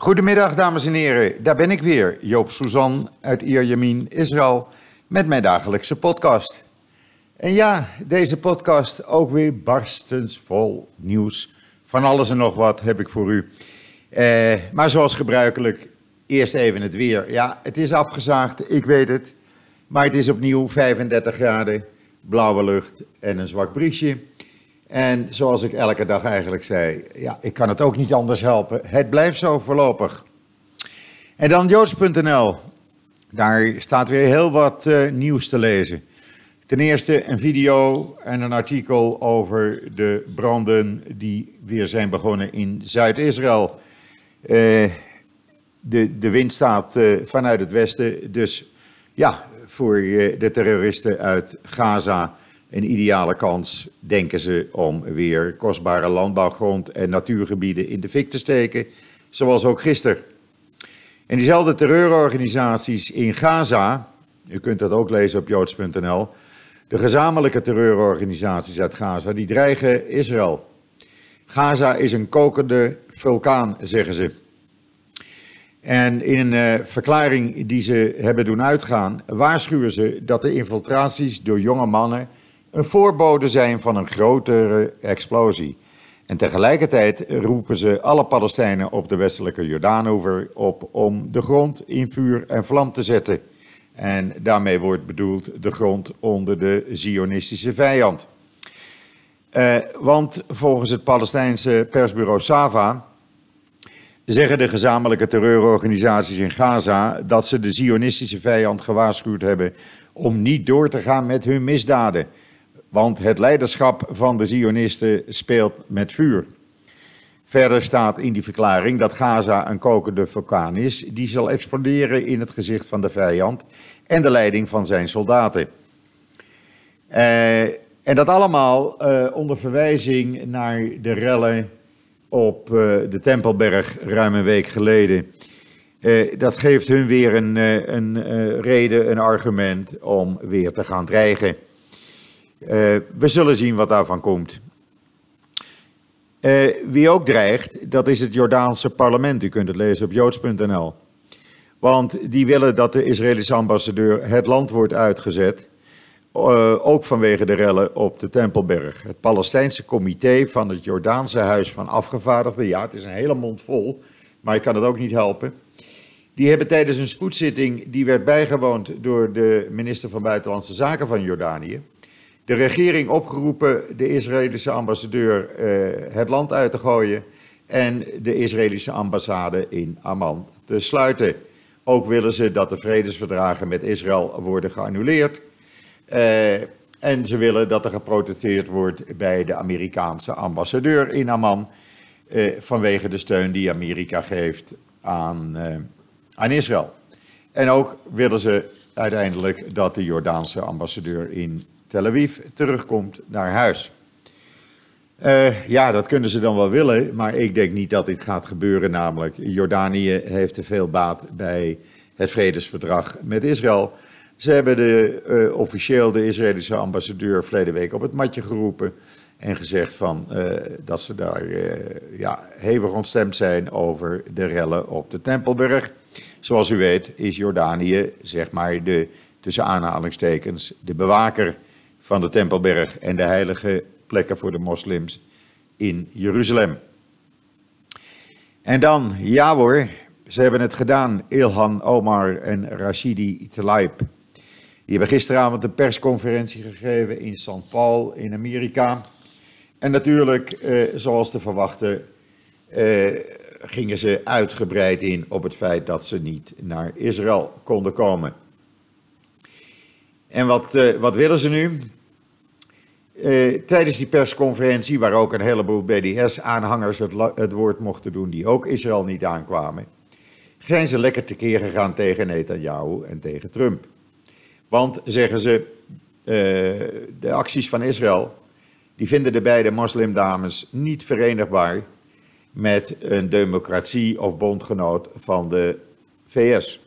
Goedemiddag, dames en heren. Daar ben ik weer, Joop Suzan uit Ierjemien, Israël, met mijn dagelijkse podcast. En ja, deze podcast ook weer barstens vol nieuws. Van alles en nog wat heb ik voor u. Eh, maar zoals gebruikelijk, eerst even het weer. Ja, het is afgezaagd, ik weet het. Maar het is opnieuw 35 graden, blauwe lucht en een zwak briesje. En zoals ik elke dag eigenlijk zei, ja, ik kan het ook niet anders helpen. Het blijft zo voorlopig. En dan joods.nl. Daar staat weer heel wat uh, nieuws te lezen. Ten eerste een video en een artikel over de branden die weer zijn begonnen in Zuid-Israël. Uh, de, de wind staat uh, vanuit het westen, dus ja, voor de terroristen uit Gaza een ideale kans, denken ze, om weer kostbare landbouwgrond en natuurgebieden in de fik te steken, zoals ook gisteren. En diezelfde terreurorganisaties in Gaza, u kunt dat ook lezen op joods.nl, de gezamenlijke terreurorganisaties uit Gaza, die dreigen Israël. Gaza is een kokende vulkaan, zeggen ze. En in een uh, verklaring die ze hebben doen uitgaan, waarschuwen ze dat de infiltraties door jonge mannen een voorbode zijn van een grotere explosie. En tegelijkertijd roepen ze alle Palestijnen op de westelijke Jordaanover op om de grond in vuur en vlam te zetten. En daarmee wordt bedoeld de grond onder de Zionistische vijand. Uh, want volgens het Palestijnse persbureau Sava zeggen de gezamenlijke terreurorganisaties in Gaza dat ze de Zionistische vijand gewaarschuwd hebben om niet door te gaan met hun misdaden. Want het leiderschap van de Zionisten speelt met vuur. Verder staat in die verklaring dat Gaza een kokende vulkaan is die zal exploderen in het gezicht van de vijand en de leiding van zijn soldaten. Uh, en dat allemaal uh, onder verwijzing naar de rellen op uh, de Tempelberg ruim een week geleden. dat geeft hun weer een, een reden, een argument om weer te gaan dreigen. Uh, we zullen zien wat daarvan komt. Uh, wie ook dreigt, dat is het Jordaanse parlement. U kunt het lezen op joods.nl. Want die willen dat de Israëlische ambassadeur het land wordt uitgezet. Uh, ook vanwege de rellen op de Tempelberg. Het Palestijnse comité van het Jordaanse Huis van Afgevaardigden. Ja, het is een hele mond vol, maar ik kan het ook niet helpen. Die hebben tijdens een spoedzitting, die werd bijgewoond door de minister van Buitenlandse Zaken van Jordanië de regering opgeroepen de Israëlische ambassadeur uh, het land uit te gooien en de Israëlische ambassade in Amman te sluiten. Ook willen ze dat de vredesverdragen met Israël worden geannuleerd. Uh, en ze willen dat er geprotesteerd wordt bij de Amerikaanse ambassadeur in Amman. Uh, vanwege de steun die Amerika geeft aan, aan Israël. En ook willen ze uiteindelijk dat de Jordaanse ambassadeur in Tel Aviv terugkomt naar huis. Uh, ja, dat kunnen ze dan wel willen, maar ik denk niet dat dit gaat gebeuren. Namelijk, Jordanië heeft te veel baat bij het vredesverdrag met Israël. Ze hebben de, uh, officieel de Israëlische ambassadeur verleden week op het matje geroepen. En gezegd van, uh, dat ze daar ja, hevig ontstemd zijn over de rellen op de Tempelberg. Zoals u weet is Jordanië, zeg maar, de, tussen aanhalingstekens, de bewaker van de Tempelberg en de heilige plekken voor de moslims in Jeruzalem. En dan, ja hoor, ze hebben het gedaan, Ilhan Omar en Rashidi Tlaib. Die hebben gisteravond een persconferentie gegeven in St. Paul in Amerika. En natuurlijk, eh, zoals te verwachten, eh, gingen ze uitgebreid in op het feit dat ze niet naar Israël konden komen. En wat, uh, wat willen ze nu? Uh, tijdens die persconferentie, waar ook een heleboel BDS-aanhangers het, woord mochten doen, die ook Israël niet aankwamen, zijn ze lekker tekeer gegaan tegen Netanyahu en tegen Trump. Want, zeggen ze, uh, de acties van Israël, die vinden de beide moslimdames niet verenigbaar met een democratie of bondgenoot van de VS.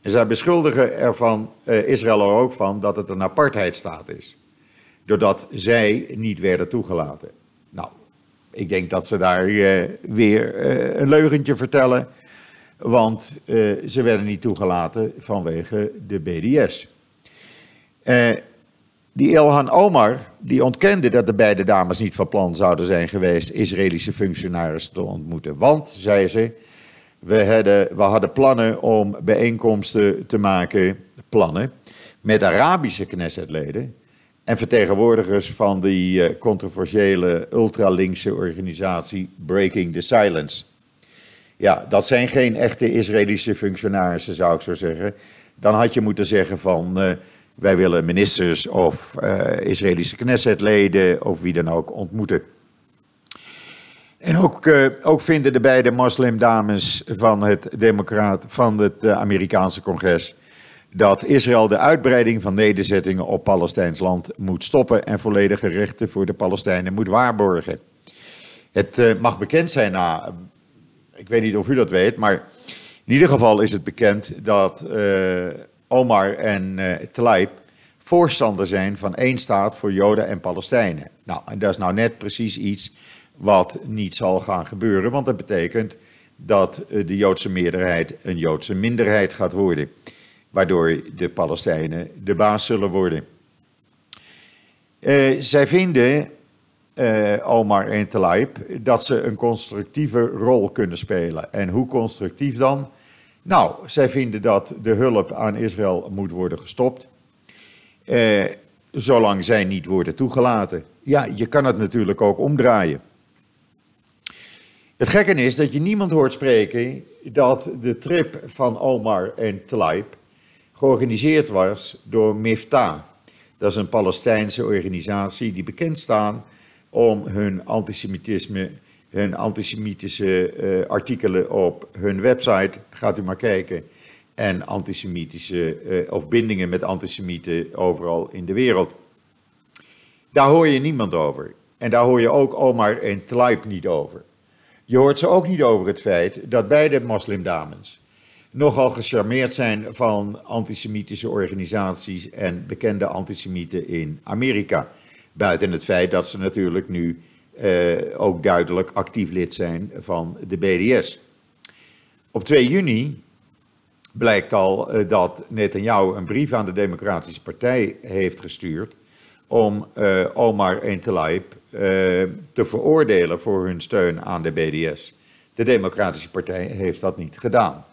En zij beschuldigen ervan, uh, Israël er ook van dat het een apartheidstaat is. Doordat zij niet werden toegelaten. Nou, ik denk dat ze daar weer een leugentje vertellen. Want ze werden niet toegelaten vanwege de BDS. Die Ilhan Omar die ontkende dat de beide dames niet van plan zouden zijn geweest Israëlische functionarissen te ontmoeten. Want, zei ze, we hadden, we hadden plannen om bijeenkomsten te maken, plannen, met Arabische Knessetleden en vertegenwoordigers van die eh, controversiële ultralinkse organisatie Breaking the Silence. Ja, dat zijn geen echte Israëlische functionarissen, zou ik zo zeggen. Dan had je moeten zeggen van uh, wij willen ministers of uh, Israëlische Knessetleden of wie dan ook ontmoeten. En ook, ook vinden de beide moslimdames van het, Democraat, van het Amerikaanse congres dat Israël de uitbreiding van nederzettingen op Palestijns land moet stoppen en volledige rechten voor de Palestijnen moet waarborgen. Het uh, mag bekend zijn na, ik weet niet of u dat weet, maar in ieder geval is het bekend dat Omar en Tlaib voorstander zijn van één staat voor Joden en Palestijnen. Nou, en dat is nou net precies iets wat niet zal gaan gebeuren, want dat betekent dat eh, de Joodse meerderheid een Joodse minderheid gaat worden, waardoor de Palestijnen de baas zullen worden. Uh, zij vinden, uh, Omar en Tlaib, dat ze een constructieve rol kunnen spelen. En hoe constructief dan? Nou, zij vinden dat de hulp aan Israël moet worden gestopt, uh, zolang zij niet worden toegelaten. Ja, je kan het natuurlijk ook omdraaien. Het gekke is dat je niemand hoort spreken dat de trip van Omar en Tlaib georganiseerd was door Miftah. Dat is een Palestijnse organisatie die bekend staan om hun antisemitisme, hun antisemitische uh, artikelen op hun website, gaat u maar kijken, en antisemitische, uh, of bindingen met antisemieten overal in de wereld. Daar hoor je niemand over. En daar hoor je ook Omar en Tlaib niet over. Je hoort ze ook niet over het feit dat beide moslimdames nogal gecharmeerd zijn van antisemitische organisaties en bekende antisemieten in Amerika. Buiten het feit dat ze natuurlijk nu eh, ook duidelijk actief lid zijn van de BDS. Op 2 juni blijkt al uh, dat Netanyahu een brief aan de Democratische Partij heeft gestuurd om uh, Omar en uh, te veroordelen voor hun steun aan de BDS. De Democratische Partij heeft dat niet gedaan.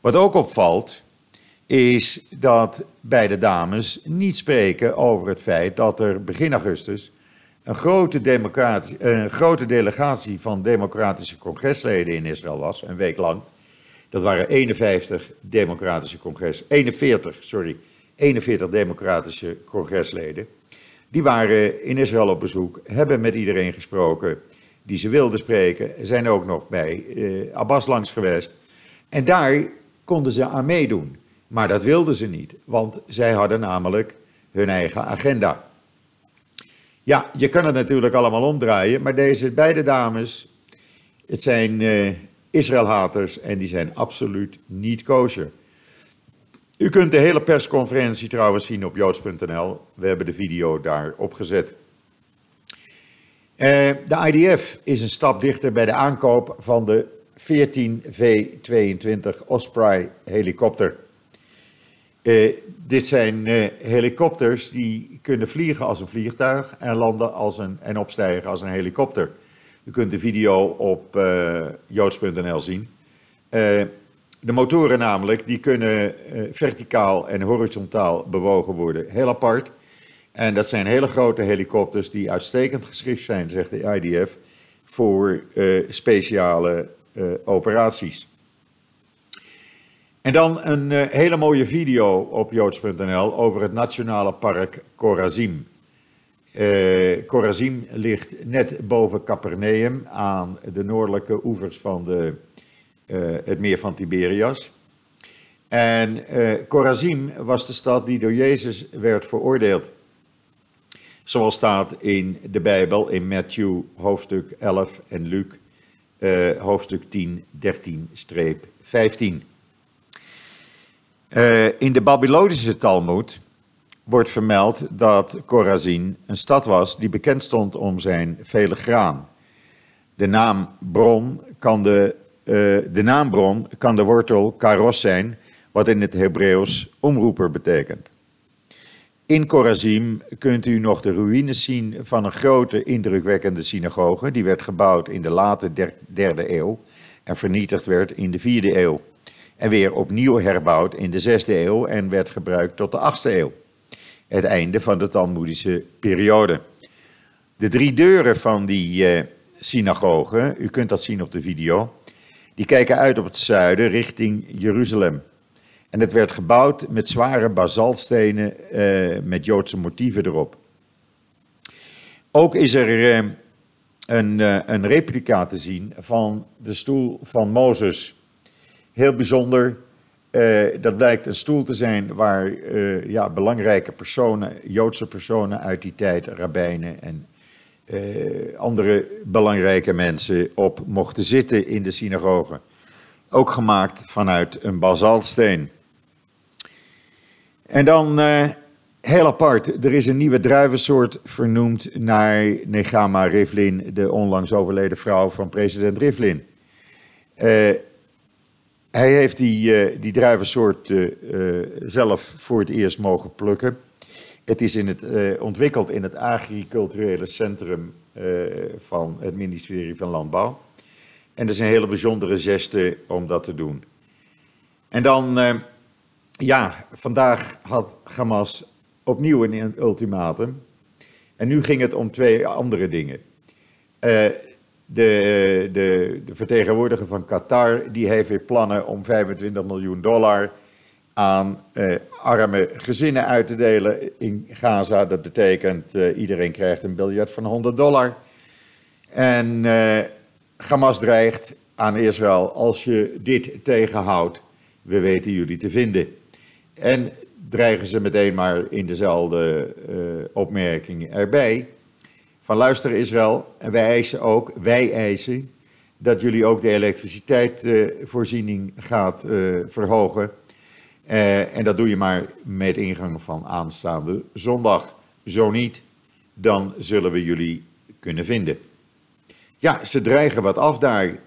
Wat ook opvalt, is dat beide dames niet spreken over het feit dat er begin augustus een grote, een grote delegatie van democratische congresleden in Israël was, een week lang. Dat waren 51 democratische congres, 41, sorry, 41 democratische congresleden. Die waren in Israël op bezoek, hebben met iedereen gesproken die ze wilden spreken. Zijn ook nog bij eh, Abbas langs geweest. En daar konden ze aan meedoen. Maar dat wilden ze niet, want zij hadden namelijk hun eigen agenda. Ja, je kan het natuurlijk allemaal omdraaien, maar deze beide dames, het zijn uh, Israëlhaters en die zijn absoluut niet kosher. U kunt de hele persconferentie trouwens zien op joods.nl. We hebben de video daar opgezet. Uh, de IDF is een stap dichter bij de aankoop van de 14 V-22 Osprey helikopter. Uh, dit zijn uh, helikopters die kunnen vliegen als een vliegtuig en landen als een, en opstijgen als een helikopter. U kunt de video op joods.nl zien. De motoren namelijk, die kunnen eh, verticaal en horizontaal bewogen worden, heel apart. En dat zijn hele grote helikopters die uitstekend geschikt zijn, zegt de IDF, voor speciale operaties. En dan een uh, hele mooie video op joods.nl over het nationale park Corazim. Corazim ligt net boven Capernaum aan de noordelijke oevers van de uh, het meer van Tiberias. En uh, Chorazim was de stad die door Jezus werd veroordeeld. Zoals staat in de Bijbel in Matthew hoofdstuk 11 en Luc uh, hoofdstuk 10, 13-15. in de Babylonische Talmud wordt vermeld dat Chorazin een stad was die bekend stond om zijn vele graan. De naambron kan de, uh, de naambron kan de wortel karos zijn, wat in het Hebreeuws omroeper betekent. In Korazim kunt u nog de ruïnes zien van een grote, indrukwekkende synagoge. Die werd gebouwd in de late derde eeuw en vernietigd werd in de vierde eeuw. En weer opnieuw herbouwd in de zesde eeuw en werd gebruikt tot de achtste eeuw. Het einde van de Talmoedische periode. De drie deuren van die uh, synagoge, u kunt dat zien op de video, die kijken uit op het zuiden richting Jeruzalem. En het werd gebouwd met zware basaltstenen uh, met Joodse motieven erop. Ook is er uh, een, uh, een replica te zien van de stoel van Mozes. Heel bijzonder. dat blijkt een stoel te zijn waar ja, belangrijke personen, Joodse personen uit die tijd, rabbijnen en andere belangrijke mensen op mochten zitten in de synagoge. Ook gemaakt vanuit een basaltsteen. En dan uh, heel apart, er is een nieuwe druivensoort vernoemd naar Negama Rivlin, de onlangs overleden vrouw van president Rivlin. Uh, hij heeft die, uh, die druivensoort zelf voor het eerst mogen plukken. Het is in het, ontwikkeld in het agriculturele centrum van het ministerie van Landbouw. En dat is een hele bijzondere geste om dat te doen. En dan ja, vandaag had Hamas opnieuw een ultimatum. En nu ging het om twee andere dingen. Uh, de, de, de, vertegenwoordiger van Qatar die heeft weer plannen om 25 miljoen dollar aan uh, arme gezinnen uit te delen in Gaza. Dat betekent uh, iedereen krijgt een biljet van 100 dollar. En Hamas dreigt aan Israël, als je dit tegenhoudt, we weten jullie te vinden. En dreigen ze meteen maar in dezelfde uh, opmerking erbij. Van luister Israël, en wij eisen ook, wij eisen dat jullie ook de elektriciteitsvoorziening uh, gaat uh, verhogen. en dat doe je maar met ingang van aanstaande zondag. Zo niet, dan zullen we jullie kunnen vinden. Ja, ze dreigen wat af daar.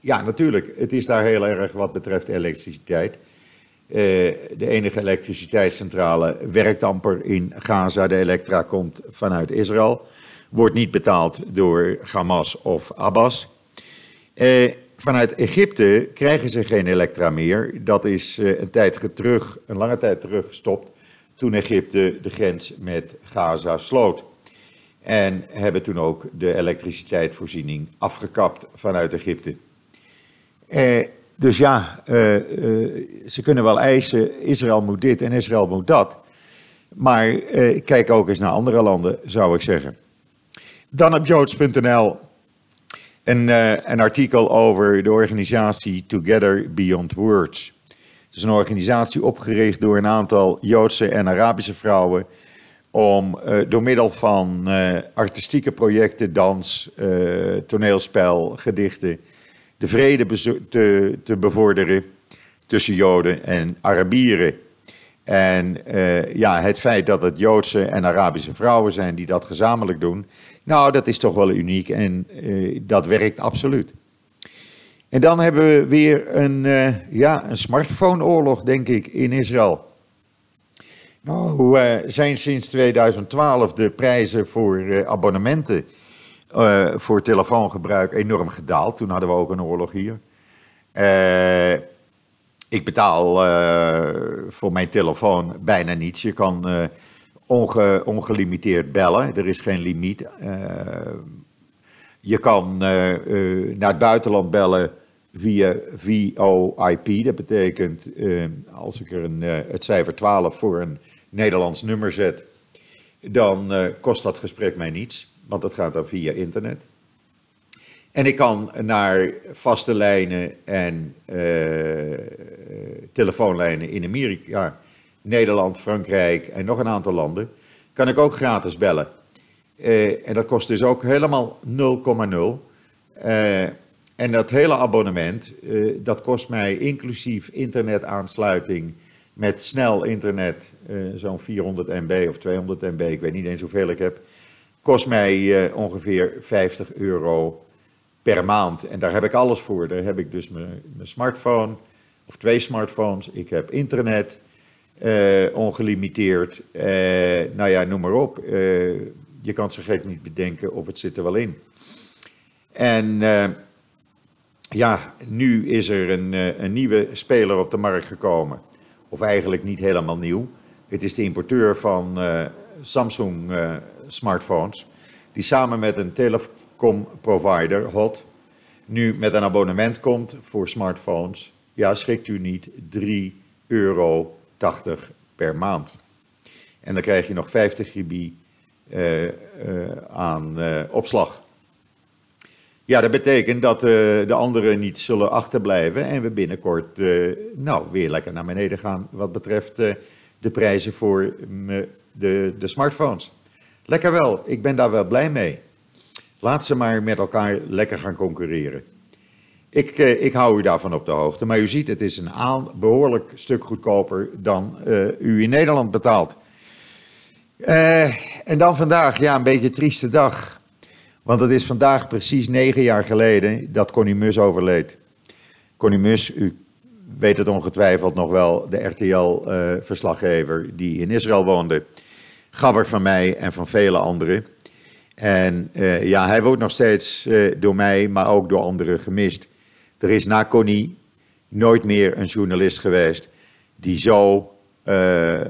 ja, natuurlijk, het is daar heel erg wat betreft elektriciteit. Uh, de enige elektriciteitscentrale werkt amper in Gaza. De elektra komt vanuit Israël. Wordt niet betaald door Hamas of Abbas. Uh, vanuit Egypte krijgen ze geen elektra meer. Dat is uh, een, tijd terug, een lange tijd terug gestopt. Toen Egypte de grens met Gaza sloot. En hebben toen ook de elektriciteitsvoorziening afgekapt vanuit Egypte. Dus ja, uh, uh, ze kunnen wel eisen, Israël moet dit en Israël moet dat. Maar uh, kijk ook eens naar andere landen, zou ik zeggen. Dan op joods.nl een, een artikel over de organisatie Together Beyond Words. Het is een organisatie opgericht door een aantal Joodse en Arabische vrouwen om door middel van artistieke projecten, dans, toneelspel, gedichten de vrede te, te bevorderen tussen Joden en Arabieren. En uh, ja, het feit dat het Joodse en Arabische vrouwen zijn die dat gezamenlijk doen, nou, dat is toch wel uniek en uh, dat werkt absoluut. En dan hebben we weer een, uh, ja, een smartphoneoorlog, denk ik, in Israël. Nou, zijn sinds 2012 de prijzen voor abonnementen uh, voor telefoongebruik enorm gedaald. Toen hadden we ook een oorlog hier. Uh, ik betaal uh, voor mijn telefoon bijna niets. Je kan onge, ongelimiteerd bellen. Er is geen limiet. je kan naar het buitenland bellen via VoIP. Dat betekent als ik er een, het cijfer 12 voor een Nederlands nummer zet, dan kost dat gesprek mij niets want dat gaat dan via internet. En ik kan naar vaste lijnen en uh, telefoonlijnen in Amerika, Nederland, Frankrijk en nog een aantal landen, kan ik ook gratis bellen. Uh, en dat kost dus ook helemaal 0,0. Uh, en dat hele abonnement, dat kost mij inclusief internetaansluiting met snel internet, zo'n 400 MB of 200 MB, ik weet niet eens hoeveel ik heb kost mij ongeveer 50 euro per maand. En daar heb ik alles voor. Daar heb ik dus mijn, smartphone, of twee smartphones. Ik heb internet, ongelimiteerd. nou ja, noem maar op. je kan zo gek niet bedenken of het zit er wel in. En ja, nu is er een, eh, een nieuwe speler op de markt gekomen. Of eigenlijk niet helemaal nieuw. Het is de importeur van uh, Samsung uh, smartphones. Die samen met een telecomprovider, HOT, nu met een abonnement komt voor smartphones. Ja, schrikt u niet, 3,80 euro per maand. En dan krijg je nog 50 GB uh, aan opslag. Ja, dat betekent dat de anderen niet zullen achterblijven en we binnenkort nou, weer lekker naar beneden gaan wat betreft de prijzen voor de, de smartphones. Lekker wel, ik ben daar wel blij mee. Laat ze maar met elkaar lekker gaan concurreren. Ik, ik hou u daarvan op de hoogte, maar u ziet, het is een behoorlijk stuk goedkoper dan u in Nederland betaalt. en dan vandaag, ja, een beetje trieste dag. Want het is vandaag precies negen jaar geleden dat Connie Mus overleed. Connie Mus, u weet het ongetwijfeld nog wel, de RTL-verslaggever eh, die in Israël woonde. Gabber van mij en van vele anderen. En uh, ja, hij wordt nog steeds uh, door mij, maar ook door anderen gemist. Er is na Connie nooit meer een journalist geweest die zo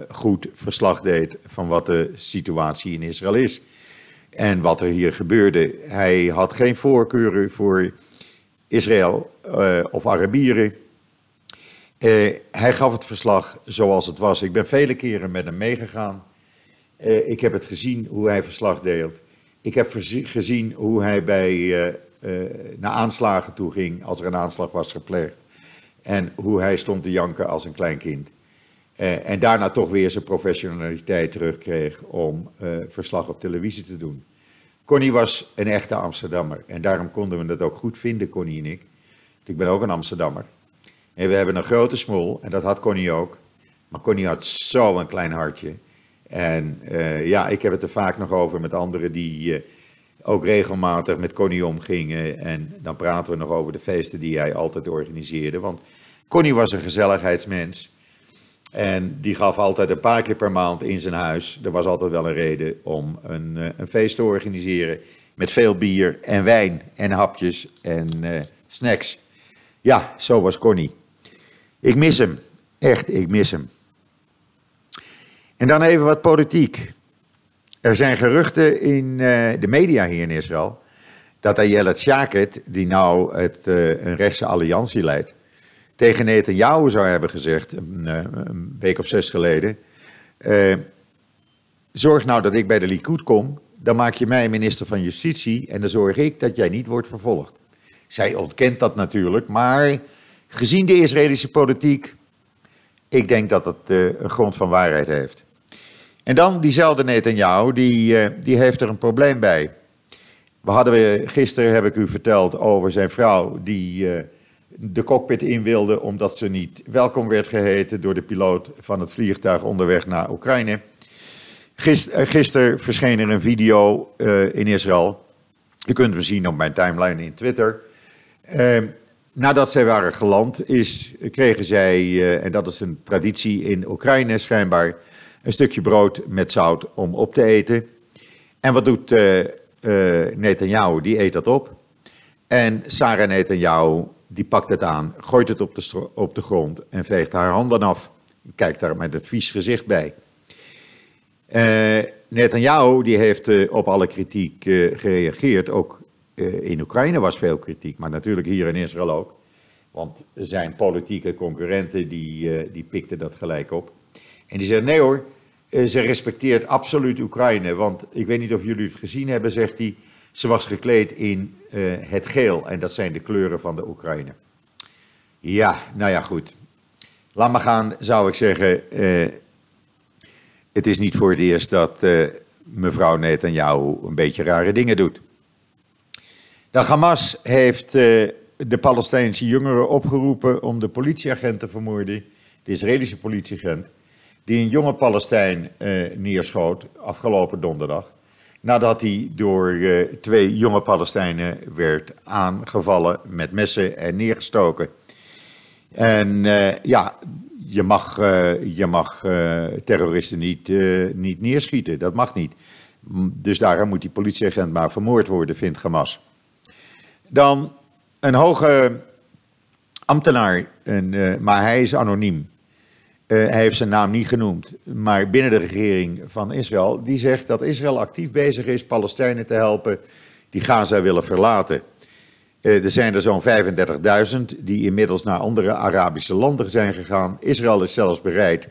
goed verslag deed van wat de situatie in Israël is en wat er hier gebeurde. Hij had geen voorkeuren voor Israël of Arabieren. Hij gaf het verslag zoals het was. Ik ben vele keren met hem meegegaan. Uh, ik heb het gezien hoe hij verslag deelt. Ik heb gezien hoe hij bij, naar aanslagen toe ging als er een aanslag was gepleegd. En hoe hij stond te janken als een klein kind. Uh, en daarna toch weer zijn professionaliteit terugkreeg om uh, verslag op televisie te doen. Connie was een echte Amsterdammer. En daarom konden we het ook goed vinden, Connie en ik. Ik ben ook een Amsterdammer. En we hebben een grote smol, en dat had Connie ook. Maar Connie had zo'n klein hartje. En uh, ja, ik heb het er vaak nog over met anderen die ook regelmatig met Connie omgingen. En dan praten we nog over de feesten die hij altijd organiseerde. Want Connie was een gezelligheidsmens. En die gaf altijd een paar keer per maand in zijn huis. Er was altijd wel een reden om een, eh, een feest te organiseren. Met veel bier en wijn en hapjes en snacks. Ja, zo was Connie. Ik mis hem. Echt, ik mis hem. En dan even wat politiek. Er zijn geruchten in uh, de media hier in Israël. dat Ayelet Shaket, die nou het, uh, een rechtse alliantie leidt tegen Netanyahu zou hebben gezegd, een, eh, week of zes geleden. Zorg nou dat ik bij de Likud kom, dan maak je mij minister van Justitie en dan zorg ik dat jij niet wordt vervolgd. Zij ontkent dat natuurlijk, maar gezien de Israëlische politiek, ik denk dat uh, een grond van waarheid heeft. En dan diezelfde Netanyahu, die, uh, die heeft er een probleem bij. We hadden gisteren, heb ik u verteld, over zijn vrouw die de cockpit in wilde omdat ze niet welkom werd geheten door de piloot van het vliegtuig onderweg naar Oekraïne. Gisteren eh, gister verscheen er een video in Israël. Je kunt hem zien op mijn timeline in Twitter. Uh, nadat zij waren geland, is, kregen zij, en dat is een traditie in Oekraïne schijnbaar, een stukje brood met zout om op te eten. En wat doet Netanyahu? Die eet dat op. En Sarah Netanyahu die pakt het aan, gooit het op de, op de grond en veegt haar handen af. Kijkt daar met een vies gezicht bij. Uh, Netanyahu die heeft uh, op alle kritiek uh, gereageerd. Ook in Oekraïne was veel kritiek, maar natuurlijk hier in Israël ook. Want zijn politieke concurrenten die, die pikten dat gelijk op. En die zeggen, nee hoor, ze respecteert absoluut Oekraïne. Want ik weet niet of jullie het gezien hebben, zegt hij. Ze was gekleed in uh, het geel en dat zijn de kleuren van de Oekraïne. Ja, nou ja, goed. Laat maar gaan, zou ik zeggen. Uh, het is niet voor het eerst dat uh, mevrouw Netanyahu een beetje rare dingen doet. De Hamas heeft de Palestijnse jongeren opgeroepen om de politieagent te vermoorden, de Israëlische politieagent, die een jonge Palestijn neerschoot afgelopen donderdag. nadat hij door uh, twee jonge Palestijnen werd aangevallen met messen en neergestoken. En uh, ja, je mag, je mag terroristen niet, niet neerschieten, dat mag niet. Dus daarom moet die politieagent maar vermoord worden, vindt Hamas. Dan een hoge ambtenaar, maar hij is anoniem. Uh, hij heeft zijn naam niet genoemd, maar binnen de regering van Israël, die zegt dat Israël actief bezig is Palestijnen te helpen die Gaza willen verlaten. Uh, er zijn er zo'n 35.000 die inmiddels naar andere Arabische landen zijn gegaan. Israël is zelfs bereid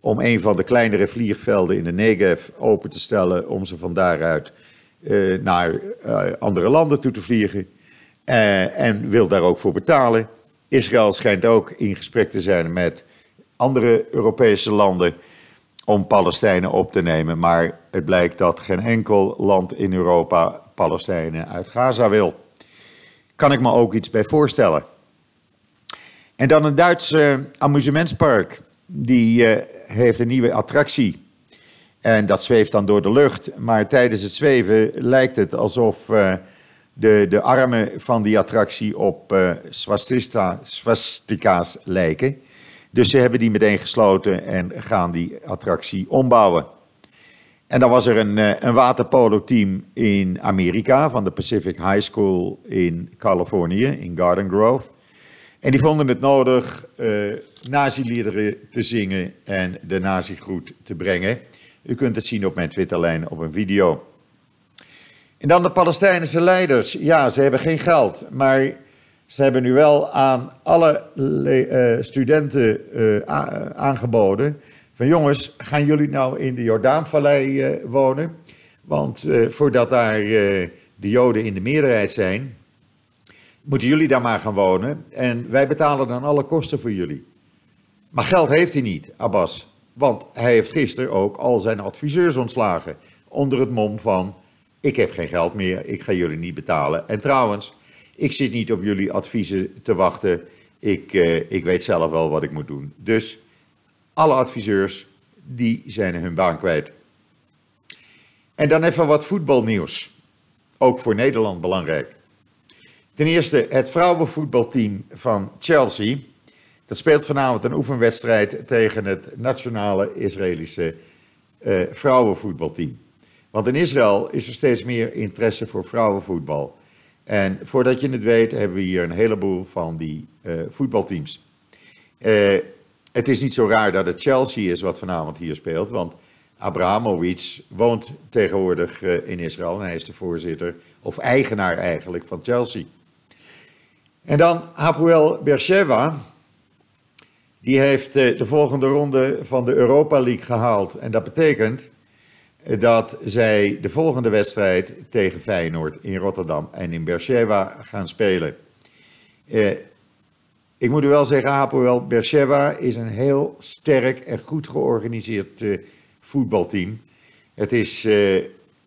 om een van de kleinere vliegvelden in de Negev open te stellen om ze van daaruit uh, naar andere landen toe te vliegen. en wil daar ook voor betalen. Israël schijnt ook in gesprek te zijn met andere Europese landen om Palestijnen op te nemen. Maar het blijkt dat geen enkel land in Europa Palestijnen uit Gaza wil. Kan ik me ook iets bij voorstellen. En dan een Duits amusementspark. Die uh, heeft een nieuwe attractie. En dat zweeft dan door de lucht. Maar tijdens het zweven lijkt het alsof uh, de, de armen van die attractie op uh, swastika's lijken. Dus ze hebben die meteen gesloten en gaan die attractie ombouwen. En dan was er een, eh, een waterpolo-team in Amerika van de Pacific High School in Californië, in Garden Grove. En die vonden het nodig uh, nazi-liederen te zingen en de nazi-groet te brengen. U kunt het zien op mijn Twitterlijn op een video. En dan de Palestijnse leiders. Ja, ze hebben geen geld, maar ze hebben nu wel aan alle uh, studenten uh, aangeboden. Van jongens, gaan jullie nou in de Jordaanvallei wonen? Want voordat daar de Joden in de meerderheid zijn, moeten jullie daar maar gaan wonen. En wij betalen dan alle kosten voor jullie. Maar geld heeft hij niet, Abbas. Want hij heeft gisteren ook al zijn adviseurs ontslagen. Onder het mom van: ik heb geen geld meer, ik ga jullie niet betalen. En trouwens. Ik zit niet op jullie adviezen te wachten. Ik, uh, ik weet zelf wel wat ik moet doen. Dus alle adviseurs, die zijn hun baan kwijt. En dan even wat voetbalnieuws. Ook voor Nederland belangrijk. Ten eerste, het vrouwenvoetbalteam van Chelsea. Dat speelt vanavond een oefenwedstrijd tegen het nationale Israëlische uh, vrouwenvoetbalteam. Want in Israël is er steeds meer interesse voor vrouwenvoetbal. En voordat je het weet, hebben we hier een heleboel van die uh, voetbalteams. Uh, het is niet zo raar dat het Chelsea is wat vanavond hier speelt, want Abramovic woont tegenwoordig uh, in Israël en hij is de voorzitter, of eigenaar eigenlijk, van Chelsea. En dan Hapoel Beersheva, die heeft de volgende ronde van de Europa League gehaald. En dat betekent dat zij de volgende wedstrijd tegen Feyenoord in Rotterdam en in Beersheba gaan spelen. Eh, ik moet u wel zeggen, Hapoel Beersheba is een heel sterk en goed georganiseerd eh, voetbalteam. Het is eh,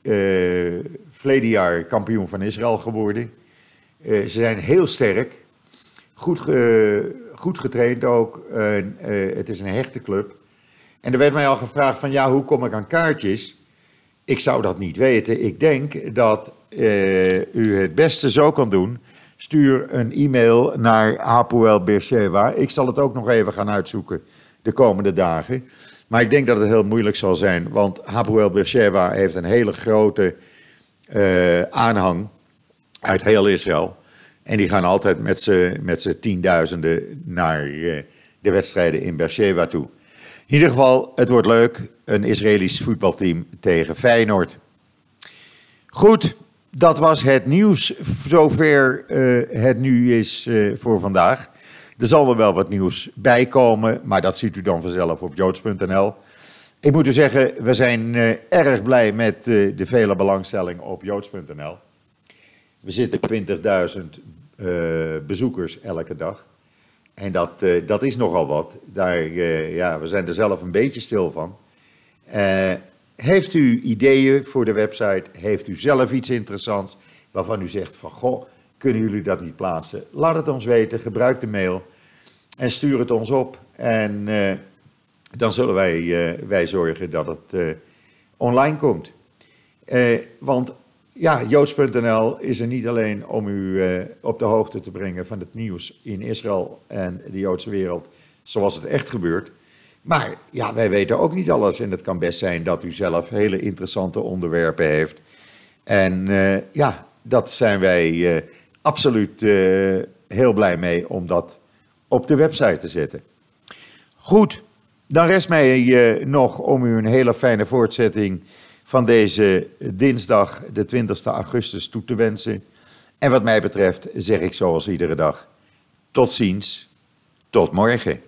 eh verleden jaar kampioen van Israël geworden. Eh, ze zijn heel sterk, goed, goed getraind ook. Eh, het is een hechte club. En er werd mij al gevraagd van ja, hoe kom ik aan kaartjes? Ik zou dat niet weten. Ik denk dat uh, u het beste zo kan doen. Stuur een e-mail naar Hapoel Beersheva. Ik zal het ook nog even gaan uitzoeken de komende dagen. Maar ik denk dat het heel moeilijk zal zijn, want Hapoel Beersheva heeft een hele grote uh, aanhang uit heel Israël. En die gaan altijd met z'n tienduizenden naar uh, de wedstrijden in Beersheba toe. In ieder geval, het wordt leuk. Een Israëlisch voetbalteam tegen Feyenoord. Goed, dat was het nieuws zover uh, het nu is uh, voor vandaag. Er zal er wel wat nieuws bij komen, maar dat ziet u dan vanzelf op joods.nl. Ik moet u zeggen, we zijn uh, erg blij met de vele belangstelling op joods.nl. We zitten 20.000 bezoekers elke dag. En dat, uh, dat is nogal wat. Daar, uh, ja, we zijn er zelf een beetje stil van. Uh, heeft u ideeën voor de website? Heeft u zelf iets interessants waarvan u zegt van goh, kunnen jullie dat niet plaatsen? Laat het ons weten, gebruik de mail en stuur het ons op. En dan zullen wij, wij zorgen dat het online komt. Eh, want ja, joods.nl is er niet alleen om u eh, op de hoogte te brengen van het nieuws in Israël en de Joodse wereld zoals het echt gebeurt. Maar ja, wij weten ook niet alles en het kan best zijn dat u zelf hele interessante onderwerpen heeft. En eh, ja, dat zijn wij eh, absoluut heel blij mee om dat op de website te zetten. Goed, dan rest mij nog om u een hele fijne voortzetting van deze dinsdag, de 20 augustus, toe te wensen. En wat mij betreft zeg ik zoals iedere dag: tot ziens, tot morgen.